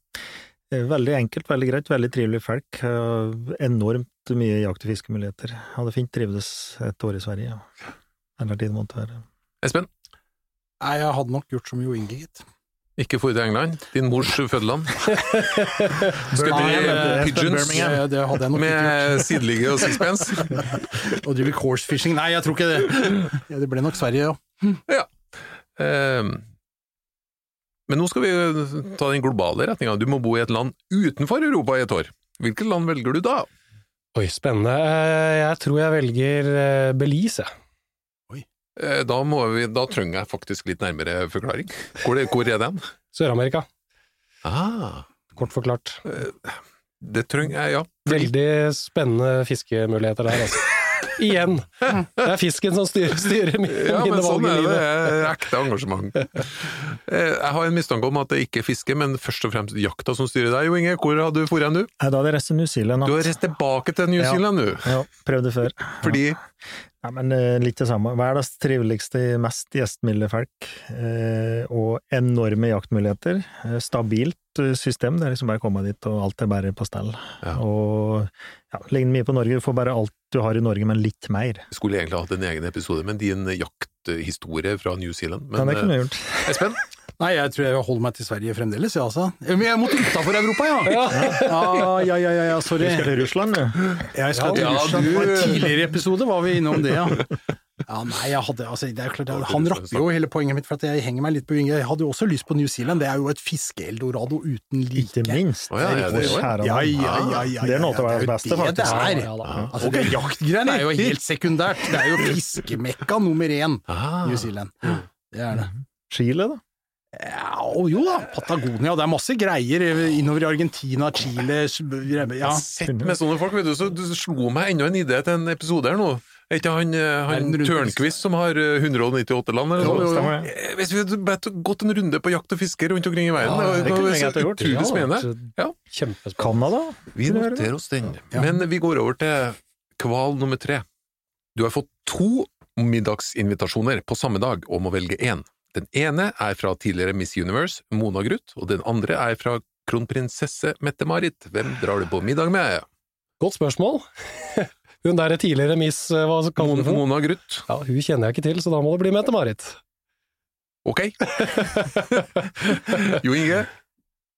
Speaker 3: Eh, Veldig enkelt, veldig greit, veldig trivelige folk. eh, Enormt mye jakt- og fiskemuligheter. Hadde fint trivdes et år i Sverige. Eller tid måtte være.
Speaker 2: Espen,
Speaker 4: Nei, jeg hadde nok gjort som Jo Inge, gitt.
Speaker 2: Ikke for til England, din mors fødeland. Skal
Speaker 4: drive
Speaker 2: pigeons
Speaker 4: jeg ikke gjort.
Speaker 2: med sideligge og sixpence?
Speaker 4: Og drive course fishing. Nei, jeg tror ikke det. Ja, det ble nok Sverige, ja.
Speaker 2: Um, Men nå skal vi ta den globale retninga. Du må bo i et land utenfor Europa i et år. Hvilket land velger du da?
Speaker 5: Oi, spennende. Eh, Jeg tror jeg velger eh, Belize.
Speaker 2: Eh, Da, må vi, da trenger jeg faktisk litt nærmere forklaring. Hvor, hvor er den?
Speaker 5: Sør-Amerika,
Speaker 2: Ah,
Speaker 5: kort forklart.
Speaker 2: det trenger jeg, ja.
Speaker 5: Veldig spennende fiskemuligheter der, altså. Igjen! Det er fisken som styrer, styrer mine,
Speaker 2: Ja,
Speaker 5: mine
Speaker 2: men sånn
Speaker 5: valg
Speaker 2: er det. ekte engasjement. Eh, Jeg har en mistanke om at det ikke er fiske, men først og fremst jakta som styrer deg. Jo Inge, hvor har du dratt nå?
Speaker 3: Da hadde jeg reist til New Zealand.
Speaker 2: Du har reist tilbake til New
Speaker 3: Ja.
Speaker 2: Zealand nå,
Speaker 3: Ja, prøvde før.
Speaker 2: fordi
Speaker 3: Nei, men eh, litt det samme. Verdens triveligste, mest gjestmilde folk, eh, og enorme jaktmuligheter. Eh, stabilt system, det er liksom bare å komme dit, og alt er bare på stell.
Speaker 2: Ja.
Speaker 3: Og ja, ligner mye på Norge, du får bare alt du har i Norge, men litt mer.
Speaker 2: Jeg skulle egentlig hatt en egen episode men din jakthistorie fra New Zealand.
Speaker 3: Men,
Speaker 2: ja,
Speaker 3: det kunne jeg gjort.
Speaker 2: Espen,
Speaker 4: Nei, jeg tror jeg holder meg til Sverige fremdeles, jeg altså. Men jeg måtte utafor Europa, ja. Ja, ja, ja, ja, ja sorry.
Speaker 3: Du skal til Russland, du.
Speaker 4: Jeg skal til
Speaker 2: Ja,
Speaker 4: Russland.
Speaker 2: du-
Speaker 4: På en tidligere episode var vi innom det, ja. Ja, nei, jeg hadde, altså, det er klart, Han rapper jo hele poenget mitt, for at jeg henger meg litt på yngre. Jeg hadde jo også lyst på New Zealand, det er jo et fiskeeldorado uten like.
Speaker 3: Ikke
Speaker 2: minst. Ja, ja, det er
Speaker 4: Ja, ja, ja, ja,
Speaker 3: er noe
Speaker 4: ja,
Speaker 3: av verdens beste, faktisk.
Speaker 4: Det er.
Speaker 5: Ja.
Speaker 4: Altså, det Jaktgreiene er jo helt sekundært. Det er jo fiskemekka nummer én,
Speaker 2: ah,
Speaker 4: New Zealand. Det er det.
Speaker 3: Chile, da?
Speaker 4: Ja, jo da, Patagonia. Det er masse greier innover i Argentina, Chile ja.
Speaker 2: sett med sånne folk, vet du, så du slo meg enda en idé til en episode her nå. Er ikke han, eh, han Tørnquist som har eh, 198 land, eller
Speaker 4: Jo,
Speaker 2: noe?
Speaker 4: jo?
Speaker 2: Eh, Hvis vi hadde gått en runde på jakt og fiske rundt omkring i verden,
Speaker 3: Ja,
Speaker 2: det,
Speaker 3: kunne jeg ha gjort.
Speaker 2: utrolig spennende. Ja.
Speaker 3: Canada?
Speaker 2: Vi noterer oss den. Men vi går over til kval nummer tre. Du har fått to middagsinvitasjoner på samme dag og må velge én. Den ene er fra tidligere Miss Universe, Mona Gruth, og den andre er fra kronprinsesse Mette-Marit. Hvem drar du på middag med?
Speaker 5: Godt spørsmål. Hun der er tidligere Miss eh, Hva kaller noe?
Speaker 2: Mona Gruth.
Speaker 5: Ja, hun kjenner jeg ikke til, så da må det bli Mette-Marit.
Speaker 2: Ok. jo Inge?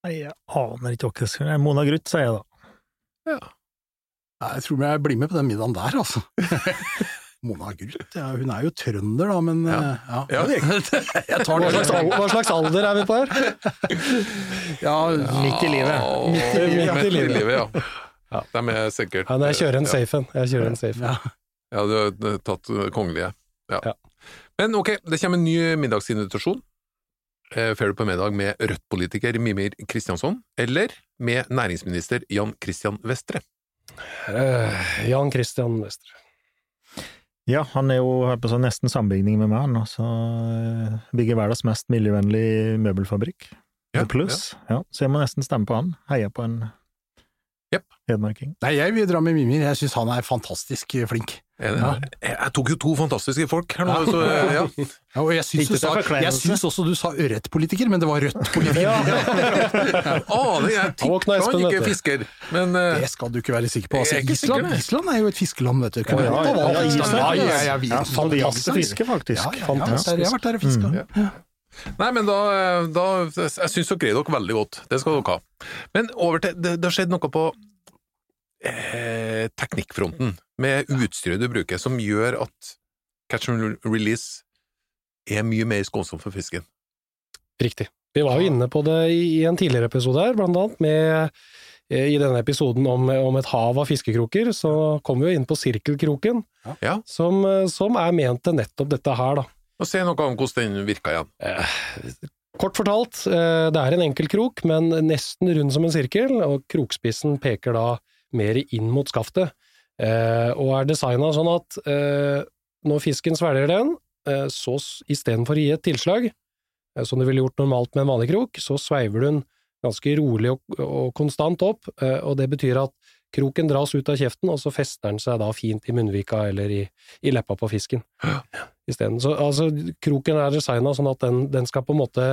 Speaker 3: Nei, jeg aner ikke hva det skal være. Mona Gruth, sier jeg da.
Speaker 2: Ja.
Speaker 4: Jeg tror jeg blir med på den middagen der, altså. Mona Gult? ja, hun er jo trønder da, men
Speaker 2: Ja.
Speaker 4: eh, ja.
Speaker 2: Ja.
Speaker 4: Jeg tar
Speaker 5: Hva slags, hva slags alder er vi på her?
Speaker 4: Ja,
Speaker 3: Midt i livet.
Speaker 5: Midt i- midt i
Speaker 2: midt i
Speaker 5: livet.
Speaker 2: livet, ja. Det er sikkert
Speaker 5: Ja, jeg kjører en safe en. Jeg kjører en safe
Speaker 4: ja.
Speaker 2: Ja, du har tatt kongelige. Ja.
Speaker 5: Ja.
Speaker 2: Men ok, det kommer en ny middagsinvitasjon. Eh, Får du på middag med Rødt-politiker Mimir Kristjansson, eller med næringsminister Jan Christian Vestre?
Speaker 5: Uh, Jan Christian Wester.
Speaker 3: Ja, han er jo på sånn nesten sambygning med meg, han, og så eh, bygger verdens mest miljøvennlig møbelfabrikk.
Speaker 2: Ja,
Speaker 3: Pluss. Ja. så jeg må nesten stemme på han. Heie på en
Speaker 2: yep.
Speaker 3: hedmarking.
Speaker 4: Nei, jeg vil dra med Mimir. Jeg syns han er fantastisk flink.
Speaker 2: Er Jeg, jeg tok jo to fantastiske folk her nå, så eh, ja.
Speaker 4: Ja, og jeg syns, du sa, jeg syns også du sa ørretpolitiker, men det var Rødt-politiker.
Speaker 2: Aner, jeg
Speaker 5: Han våkna
Speaker 2: tipper han ikke er fisker, men uh,
Speaker 4: Det skal du ikke være sikker på. Altså,
Speaker 2: er
Speaker 4: Island,
Speaker 2: sikker.
Speaker 4: Island er jo et fiskeland, vet du.
Speaker 3: Ja, ja, ja, Island,
Speaker 4: ja,
Speaker 3: ja.
Speaker 4: ja, ja,
Speaker 3: fantastisk fiske, faktisk.
Speaker 4: Ja, ja, ja, jeg har vært der og fiska.
Speaker 2: Ja. Nei, men da, da Jeg syns dere greier dere veldig godt. Det skal dere ha. Men over til Det, det har skjedd noe på eh, teknikkfronten, med utstyret du bruker, som gjør at catch and release er mye mer skånsomt for fisken.
Speaker 5: Riktig. Vi var jo inne på det i en tidligere episode her, blant annet med eh, i denne episoden om, om et hav av fiskekroker, så kom vi jo inn på sirkelkroken,
Speaker 2: Ja.
Speaker 5: som, eh, som er ment til nettopp dette her, da.
Speaker 2: Og Se noe om hvordan den virka igjen.
Speaker 5: Kort fortalt, eh, det er en enkel krok, men nesten rund som en sirkel, og krokspissen peker da mer inn mot skaftet, eh, og er designa sånn at eh, når fisken svelger den, eh, så istedenfor å gi et tilslag, som du ville gjort normalt med en vanlig krok, så sveiver du den ganske rolig og, og konstant opp, og det betyr at kroken dras ut av kjeften, og så fester den seg da fint i munnvika eller i, i leppa på fisken. Isteden. Så altså, kroken er designa sånn at den, den skal på en måte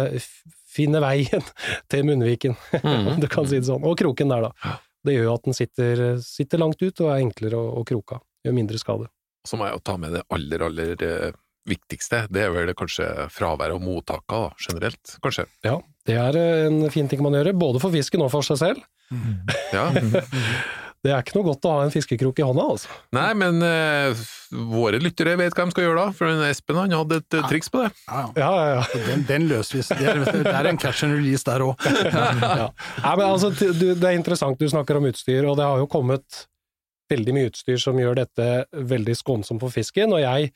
Speaker 5: finne veien til munnviken, om du kan si det sånn. Og kroken der, da. Det gjør jo at den sitter, sitter langt ut og er enklere å, å kroke av. Gjør mindre skade.
Speaker 2: Så må jeg jo ta med det aller, aller eh, viktigste. Det er vel kanskje fraværet av mottaka da, generelt, kanskje.
Speaker 5: Ja, det er eh, en fin ting man gjør, både for fisken og for seg selv.
Speaker 2: Ja.
Speaker 5: Det er ikke noe godt å ha en fiskekrok i hånda, altså.
Speaker 2: Nei, men uh, våre lyttere vet hva de skal gjøre da, for Espen han hadde et uh, triks på det.
Speaker 4: Ja, ja.
Speaker 5: Ja, ja, ja.
Speaker 4: Den, den løser vi. Det er, det er en catch and release der òg.
Speaker 5: ja. Nei, men altså, det er interessant du snakker om utstyr, og det har jo kommet veldig mye utstyr som gjør dette veldig skånsomt for fisken, og jeg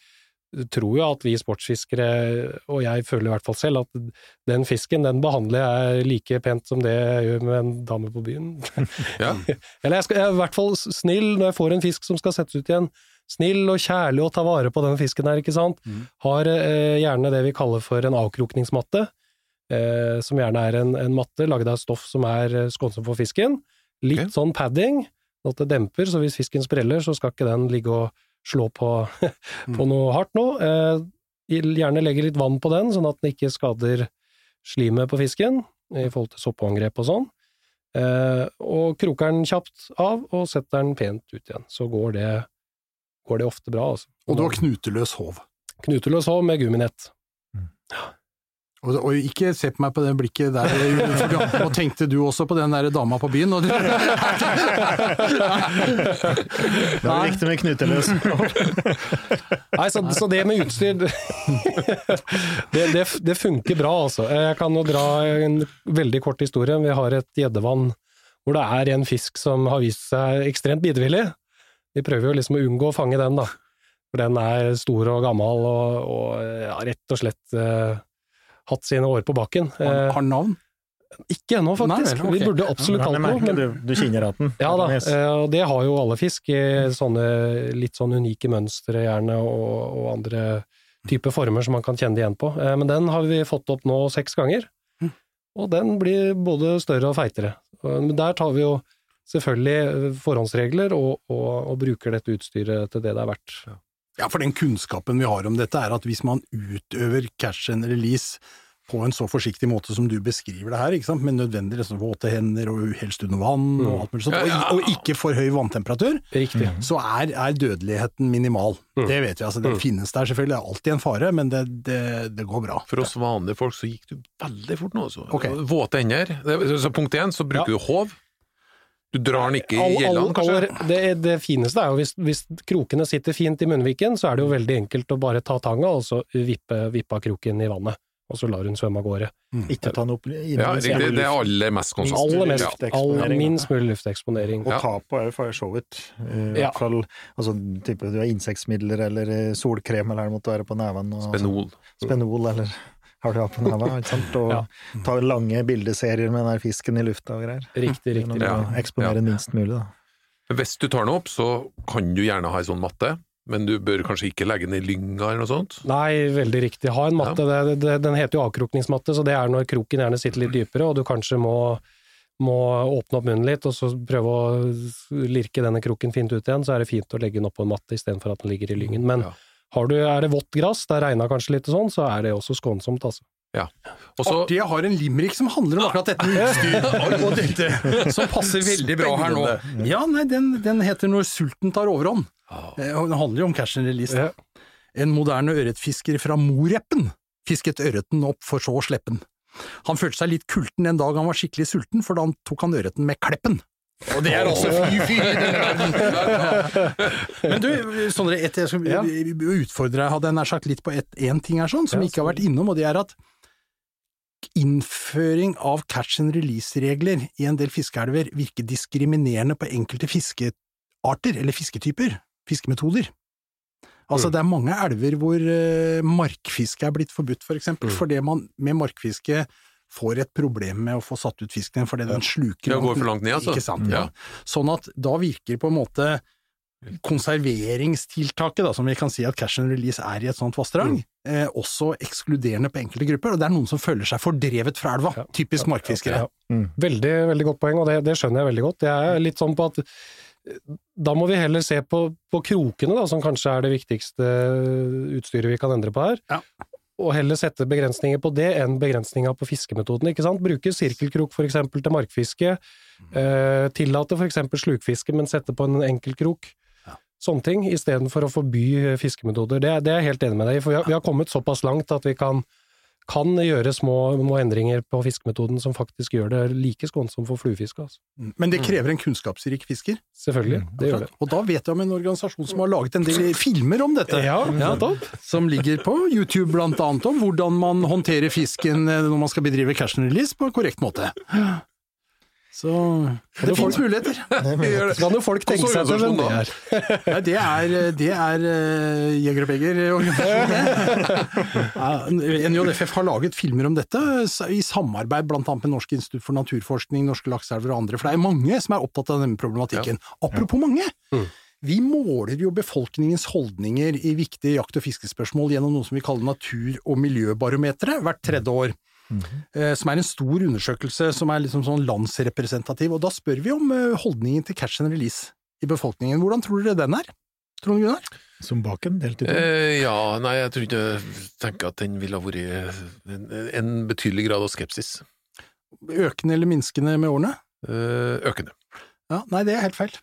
Speaker 5: tror jo at vi sportsfiskere, og jeg føler i hvert fall selv, at den fisken, den behandler jeg like pent som det jeg gjør med en dame på byen.
Speaker 2: Ja.
Speaker 5: Eller jeg, skal, jeg er i hvert fall snill når jeg får en fisk som skal settes ut igjen. Snill og kjærlig og ta vare på den fisken her, ikke sant.
Speaker 4: Mm.
Speaker 5: Har eh, gjerne det vi kaller for en avkrokningsmatte, eh, som gjerne er en, en matte laget av stoff som er eh, skånsom for fisken. Litt
Speaker 2: okay.
Speaker 5: sånn padding, sånn at det demper, så hvis fisken spreller, så skal ikke den ligge og slå på, på noe hardt nå. Eh, gjerne legge litt vann på den, sånn at den ikke skader slimet på fisken, i forhold til soppangrep og sånn. Eh, og kroker den kjapt av, og setter den pent ut igjen. Så går det, går det ofte bra, altså.
Speaker 4: Og du har knuteløs håv.
Speaker 5: Knuteløs håv med gumminett.
Speaker 4: Og, og ikke se på meg på det blikket der, og tenkte du også på den der dama på byen. Og du,
Speaker 3: Det var viktig med knuteløs.
Speaker 5: Nei, så, så det med utstyr det, det, det funker bra, altså. Jeg kan jo dra en veldig kort historie. Vi har et gjeddevann hvor det er en fisk som har vist seg ekstremt bitevillig. Vi prøver jo liksom å unngå å fange den, da. For den er stor og gammel og, og ja, rett og slett eh, hatt sine år på bakken.
Speaker 4: har han navn?
Speaker 5: ikke ennå, faktisk.
Speaker 4: Nei okay.
Speaker 5: Vi burde absolutt
Speaker 3: er
Speaker 5: noe. men-
Speaker 3: du, du kjenner at den.
Speaker 5: ja da, eh, og det har jo alle fisk, i sånne litt sånn unike mønstre gjerne, og, og andre typer former som man kan kjenne det igjen på. Eh, Men den har vi fått opp nå seks ganger, og den blir både større og feitere. Men der tar vi jo selvfølgelig eh, forhåndsregler, og, og, og bruker dette utstyret til det det er verdt.
Speaker 4: Ja, for den kunnskapen vi har om dette er at hvis man utøver catch and release på en så forsiktig måte som du beskriver det her, ikke sant? med nødvendig liksom, våte hender og helst under vann og alt mulig sånt, og, og ikke for høy vanntemperatur,
Speaker 5: Riktig.
Speaker 4: så er, er dødeligheten minimal.
Speaker 5: Mm.
Speaker 4: Det vet vi, altså. Det
Speaker 5: Mm.
Speaker 4: finnes der selvfølgelig, det er alltid en fare, men det, det, det går bra.
Speaker 2: For oss vanlige folk så gikk du veldig fort nå. Altså.
Speaker 4: Okay.
Speaker 2: Våte hender. Så punkt én, så bruker
Speaker 5: Ja.
Speaker 2: du håv. Du drar den ikke i
Speaker 5: All- all-
Speaker 2: gjellene, kanskje?
Speaker 5: aller- det, det fineste er jo hvis, hvis krokene sitter fint i munnviken, så er det jo veldig enkelt å bare ta tanga og så vippe, vippe av kroken i vannet, og så lar hun svømme av gårde.
Speaker 3: Ikke ta den opp
Speaker 2: Ja, det. Det er aller mest konstant.
Speaker 5: Aller mest,
Speaker 3: ja.
Speaker 5: all, minst mulig lufteksponering.
Speaker 3: Og
Speaker 2: Ja.
Speaker 3: er jo for så vidt. I
Speaker 5: Ja.
Speaker 3: hvert fall altså, type du har insektmidler eller eh, solkrem eller det måtte være på neven. Og,
Speaker 2: Spenol.
Speaker 3: Spenol eller har du hatt på neven, ikke sant. Og
Speaker 5: Ja.
Speaker 3: ta lange bildeserier med den der fisken i lufta og greier.
Speaker 5: Riktig, riktig.
Speaker 2: Ja.
Speaker 3: Eksponere Ja. Minst mulig, da.
Speaker 2: Men Hvis du tar den opp, så kan du gjerne ha ei sånn matte, men du bør kanskje ikke legge den i lynga eller noe sånt.
Speaker 5: Nei, veldig riktig. Ha en matte. Det, det, den heter jo avkrokningsmatte, så det er når kroken gjerne sitter litt dypere, og du kanskje må, må åpne opp munnen litt, og så prøve å lirke denne kroken fint ut igjen, så er det fint å legge den opp på en matte istedenfor at den ligger i lyngen. Men
Speaker 2: Ja.
Speaker 5: Har du, er det vått gress, det regna kanskje litt og sånn, så er det også skånsomt, altså.
Speaker 2: Ja. Også,
Speaker 4: Artig, jeg har en limerick som handler om akkurat dette med utstyr, som passer veldig bra her nå. Ja, nei, den, den heter Når sulten tar overhånd. Eh, Den handler jo om cash and release. da. En moderne ørretfisker fra Moreppen fisket ørreten opp for så å slippe den. Han følte seg litt kulten en dag han var skikkelig sulten, for da tok han ørreten med kleppen. Og det er fy fy i denne verden! Men du, Sondre, et, jeg skal utfordre deg, hadde jeg nær sagt litt på én ting her sånn, som vi ikke har vært innom, og det er at innføring av catch and release-regler i en del fiskeelver virker diskriminerende på enkelte fiskearter, eller fisketyper, fiskemetoder. Altså,
Speaker 5: Mm.
Speaker 4: det er mange elver hvor eh, markfiske er blitt forbudt, for eksempel,
Speaker 5: Mm.
Speaker 4: fordi man med markfiske får et problem med å få satt ut fisken, fordi den sluker
Speaker 2: Ja, går for langt ned, altså.
Speaker 4: Ikke sant,
Speaker 2: Ja.
Speaker 4: ja. Sånn at da virker på en måte konserveringstiltaket, da, som vi kan si at cash and release er i et sånt vassdrag, eh, også ekskluderende på enkelte grupper, og det er noen som føler seg fordrevet fra elva.
Speaker 5: Ja.
Speaker 4: Typisk markfiskere.
Speaker 5: Ja.
Speaker 3: Mm.
Speaker 5: Veldig, veldig godt poeng, og det, det skjønner jeg veldig godt. Jeg er litt sånn på at eh, da må vi heller se på, på krokene, da, som kanskje er det viktigste utstyret vi kan endre på her. Og heller sette begrensninger på det enn begrensninger på fiskemetoden. ikke sant? Bruke sirkelkrok eksempel til markfiske. Eh, tillate eksempel slukfiske, men sette på en enkelkrok. Sånne ting, istedenfor å forby fiskemetoder. Det, det er jeg helt enig med deg i, for vi har, vi har kommet såpass langt at vi kan, kan gjøre små, små endringer på fiskemetoden som faktisk gjør det like skånsomt for fluefiske. Altså.
Speaker 4: Men det krever en kunnskapsrik fisker.
Speaker 5: Selvfølgelig, det gjør det.
Speaker 4: Og da vet jeg om en organisasjon som har laget en del filmer om dette.
Speaker 5: Ja, nettopp.
Speaker 4: Som ligger på YouTube blant annet om hvordan man håndterer fisken eh, når man skal bedrive cash and release på en korrekt måte. Så det finnes muligheter.
Speaker 5: Så kan jo folk tenke seg til hvem det er.
Speaker 4: Ja, det er, det er uh, Jeger og Beger-organisasjonen. NJFF har laget filmer om dette, i samarbeid annet med Norsk institutt for naturforskning, Norske lakseelver og andre, for det er mange som er opptatt av denne problematikken. Apropos mange!
Speaker 5: Mm.
Speaker 4: Vi måler jo befolkningens holdninger i viktige jakt- og fiskespørsmål gjennom noe som vi kaller natur- og miljøbarometeret hvert tredje år. Eh, Som er en stor undersøkelse som er liksom sånn landsrepresentativ, og da spør vi om eh, holdningen til catch and release i befolkningen. Hvordan tror dere den er? Trond Gunnar?
Speaker 3: Som baken, delt i to.
Speaker 2: Eh, ja, nei, jeg tror ikke tenker at den ville ha vært en, en betydelig grad av skepsis.
Speaker 4: Økende eller minskende med årene?
Speaker 2: Eh, økende.
Speaker 4: Ja, nei, det er helt feil.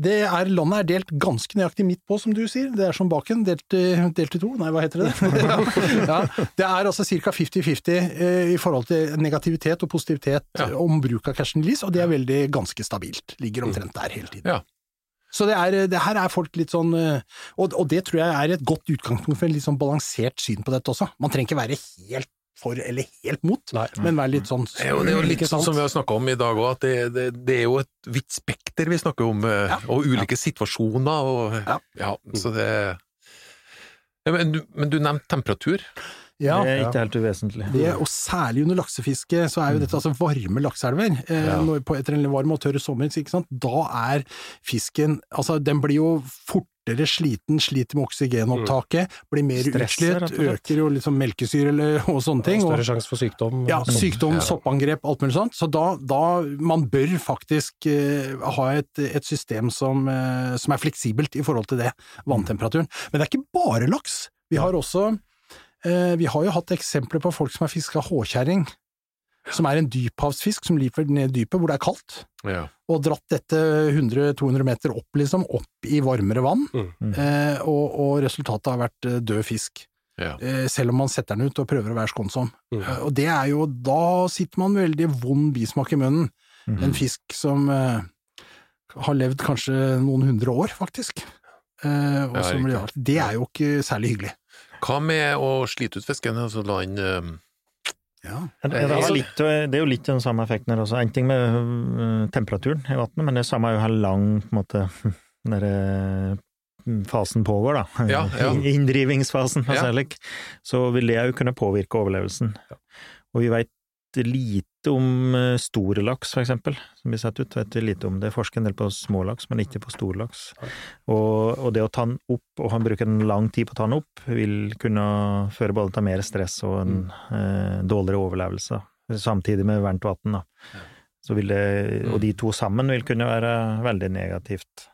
Speaker 4: Det er, landet er delt ganske nøyaktig midt på, som du sier. Det er som baken, delt, i- delt i to. Nei, hva heter det? ja, det er altså ca. 50-50 eh, i forhold til negativitet og positivitet
Speaker 2: Ja.
Speaker 4: eh, om bruk av cash and lease, og det er veldig ganske stabilt. Ligger omtrent der hele tiden.
Speaker 2: Ja.
Speaker 4: Så det, er, det her er folk litt sånn eh, og, og det tror jeg er et godt utgangspunkt for en litt sånn balansert syn på dette også. Man trenger ikke være helt for eller helt mot,
Speaker 5: Nei.
Speaker 4: men være litt sånn
Speaker 2: Det er jo, det er jo litt sånn som vi har snakka om i dag òg, at det, det, det er jo et vidt spekter vi snakker om, eh,
Speaker 4: Ja.
Speaker 2: og ulike situasjoner. Og,
Speaker 4: Ja.
Speaker 2: ja. så det Ja, men, du, men du nevnte temperatur.
Speaker 4: Ja.
Speaker 3: det er ikke helt uvesentlig.
Speaker 4: Det, og særlig under laksefiske, så er jo dette altså varme lakseelver. Eh,
Speaker 2: Ja.
Speaker 4: når, på, etter en varm og tørr sommer, da er fisken Altså, den blir jo fortere sliten, sliter med oksygenopptaket, blir mer utslitt, øker jo liksom melkesyre eller, og sånne ting.
Speaker 5: Større
Speaker 4: Og,
Speaker 5: sjanse for sykdom.
Speaker 4: ja, sykdom,
Speaker 2: Ja.
Speaker 4: soppangrep, alt mulig sånt. Så da, da Man bør faktisk eh, ha et, et system som, eh, som er fleksibelt i forhold til det, vanntemperaturen. Men det er ikke bare laks. Vi har også Vi har jo hatt eksempler på folk som har fiska håkjerring, som er en dyphavsfisk som lever ned i dypet hvor det er kaldt,
Speaker 2: Ja.
Speaker 4: og dratt dette 100-200 meter opp, liksom, opp i varmere vann,
Speaker 5: Mm.
Speaker 4: eh, og, og resultatet har vært eh, død fisk.
Speaker 2: Ja.
Speaker 4: Eh, selv om man setter den ut og prøver å være skånsom.
Speaker 5: Mm.
Speaker 4: Eh, Og det er jo, da sitter man med veldig vond bismak i munnen.
Speaker 2: Mm.
Speaker 4: En fisk som eh, har levd kanskje noen hundre år, faktisk. Eh, og
Speaker 2: Ja,
Speaker 4: som blir Det er jo ikke særlig hyggelig.
Speaker 2: Hva med å slite ut fisken? Altså la den eh,
Speaker 4: Ja.
Speaker 3: Ja, Det, er litt, det er jo litt den samme effekten her også. En ting med øh, temperaturen i vannet, men det samme er jo her lang på en måte, der, øh, fasen pågår, da.
Speaker 2: Ja, ja.
Speaker 3: Inndrivingsfasen.
Speaker 2: Ja.
Speaker 3: Altså, like. Så vil det jo kunne påvirke overlevelsen. Og vi veit lite om øh, store laks, for eksempel, som blir satt ut. Vet lite om det. Forsker en del på små laks, men ikke på store laks. Og, og det å ta den opp, og han bruker en lang tid på å ta den opp, vil kunne føre både til mer stress og en eh, dårligere overlevelse, samtidig med varmt vann. da. Så vil det, og de to sammen vil kunne være veldig negativt.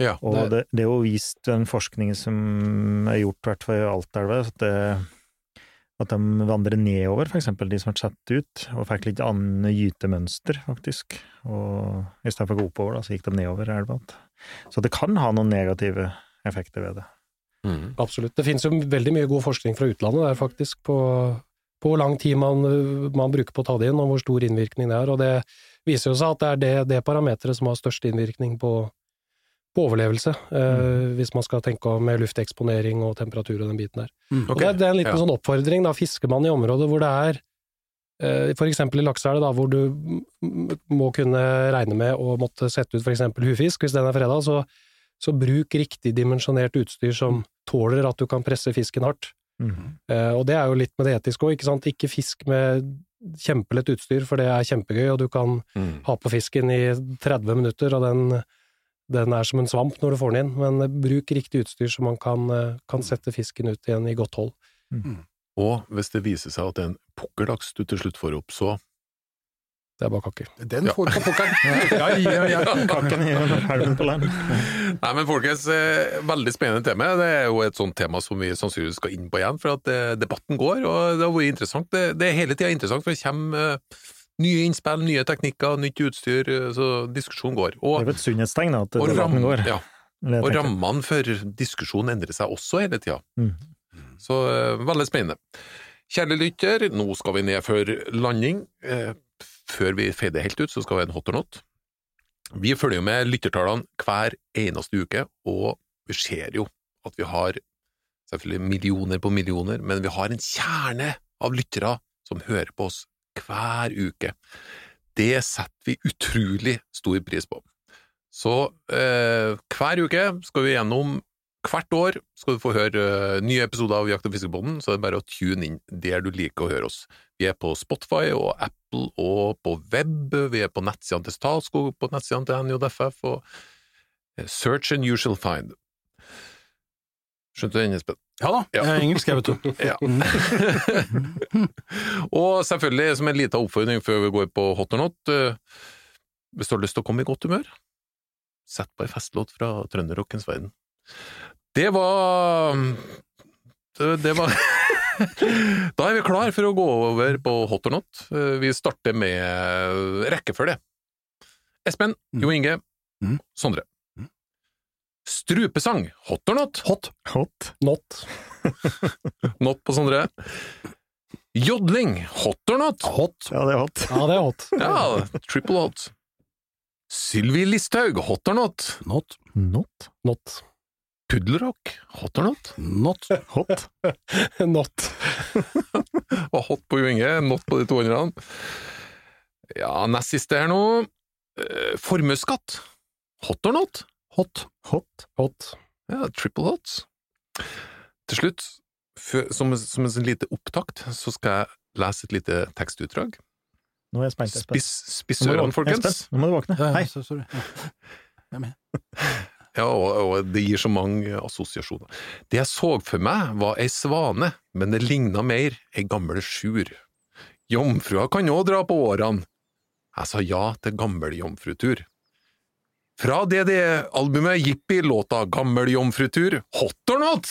Speaker 2: Ja.
Speaker 3: Og det, det er jo vist den forskningen som er gjort, i hvert fall i Altaelva, at, det- at de vandrer nedover, for eksempel de som har satt ut, og fikk litt annet gytemønster, faktisk. Og i stedet for å gå oppover, da, så gikk de nedover elva. Så det kan ha noen negative effekter ved det.
Speaker 2: Mm.
Speaker 5: Absolutt. Det finnes jo veldig mye god forskning fra utlandet der, faktisk, på, på hvor lang tid man, man bruker på å ta det inn, og hvor stor innvirkning det er. Og det viser jo seg at det er det, det parameteret som har størst innvirkning på, på overlevelse, mm. hvis man skal tenke om med lufteksponering og temperatur og den biten der.
Speaker 4: Mm.
Speaker 5: Og det, er- det er en liten
Speaker 2: ja.
Speaker 5: sånn oppfordring, da. Fisker man i områder hvor det er eh, eksempel i lakseelv, hvor du må kunne regne med å måtte sette ut eksempel hufisk, hvis den er freda, så, så bruk riktig dimensjonert utstyr som tåler at du kan presse fisken hardt.
Speaker 3: Mhm.
Speaker 5: Eh, og det er jo litt med det etiske òg, ikke sant. Ikke fisk med kjempelett utstyr, for det er kjempegøy, og du kan
Speaker 2: Mm.
Speaker 5: ha på fisken i 30 minutter, og den, den er som en svamp når du får den inn. Men eh, bruk riktig utstyr så man kan, eh, kan sette fisken ut igjen i godt hold.
Speaker 2: Og hvis det viser seg at det er en pukkellaks du til slutt får opp, så
Speaker 5: Det er bare kakker.
Speaker 4: Den
Speaker 2: Ja.
Speaker 4: får du på pukkelen. Ja, ja, ja.
Speaker 3: Kaken i på land.
Speaker 2: Nei, men folkens, eh, veldig spennende tema. Det er jo et sånt tema som vi sannsynligvis skal inn på igjen, for at debatten går, og det har vært interessant. Det, det er hele tida interessant, for det kommer nye innspill, nye teknikker, nytt utstyr, eh, så diskusjonen går.
Speaker 3: Det er jo et sunnhetstegn at
Speaker 2: og,
Speaker 3: debatten går.
Speaker 2: ja, og rammene for diskusjonen endrer seg også hele tida.
Speaker 3: Mm.
Speaker 2: Så eh, veldig spennende. Kjære lytter, nå skal vi ned for landing. Eh, før vi fader helt ut, så skal vi ha en hot or not. Vi følger jo med lyttertallene hver eneste uke, og vi ser jo at vi har selvfølgelig millioner på millioner, men vi har en kjerne av lyttere som hører på oss hver uke. Det setter vi utrolig stor pris på. Så eh, hver uke skal vi gjennom Hvert år skal du få høre eh, nye episoder av Jakt- og Fiskebonden, så det er bare å tune inn der du liker å høre oss. Vi er på Spotify og Apple og på web, vi er på nettsidene til Statskog, på nettsidene til NJFF, og eh, Search and you shall find. Skjønte du den, Espen?
Speaker 4: Ja da,
Speaker 2: Ja.
Speaker 4: jeg er engelsk, jeg, vet du.
Speaker 2: Ja. og selvfølgelig, som en liten oppfordring før vi går på hot or not, eh, hvis du har lyst til å komme i godt humør, sett på ei festlåt fra trønderrockens verden. Det var Det, det var Da er vi klar for å gå over på hot or not. Eh, Vi starter med rekkefølge. Espen,
Speaker 4: Mm.
Speaker 2: Jo Inge,
Speaker 4: Mm.
Speaker 2: Sondre. Strupesang, hot or not?
Speaker 4: Hot.
Speaker 3: Hot.
Speaker 5: Not.
Speaker 2: Not på Sondre. Jodling, hot or not?
Speaker 4: Hot.
Speaker 3: Ja, det er hot.
Speaker 5: Ja, det er hot.
Speaker 2: Ja, triple hot. Sylvi Listhaug, hot or not?
Speaker 4: Not.
Speaker 3: Not.
Speaker 5: Not.
Speaker 2: Puddelrock, hot or not?
Speaker 4: Not.
Speaker 3: Hot.
Speaker 5: Not.
Speaker 2: Og hot på Jo Inge, not på de to andre. Ja, nest siste her nå. Eh, Formuesskatt, hot or not?
Speaker 4: Hot.
Speaker 3: Hot.
Speaker 5: Hot.
Speaker 2: Ja, triple hot. Til slutt, som, som en sånn lite opptakt, så skal jeg lese et lite tekstutdrag.
Speaker 3: Nå er jeg spent, Espen.
Speaker 2: Spiss, ørene, folkens.
Speaker 3: Nå må du våkne. Hei.
Speaker 4: Ja, sorry. Ja. Jeg er med.
Speaker 2: Ja, og, og det gir så mange assosiasjoner. Det jeg så for meg var ei svane, men det ligna mer ei gammel sjur. Jomfrua kan òg dra på årene. Jeg sa ja til gammel jomfrutur. Fra DDE-albumet Jippi-låta Gammel jomfrutur, hot or not?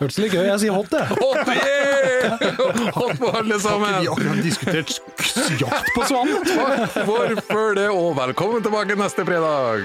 Speaker 5: Hørtes litt gøy, jeg sier hot, jeg.
Speaker 2: Hot, yeah! Hot på alle
Speaker 4: Har ikke
Speaker 2: sammen!
Speaker 4: vi akkurat diskutert sk- jakt på svanen?
Speaker 2: Takk for følget, og velkommen tilbake neste fredag!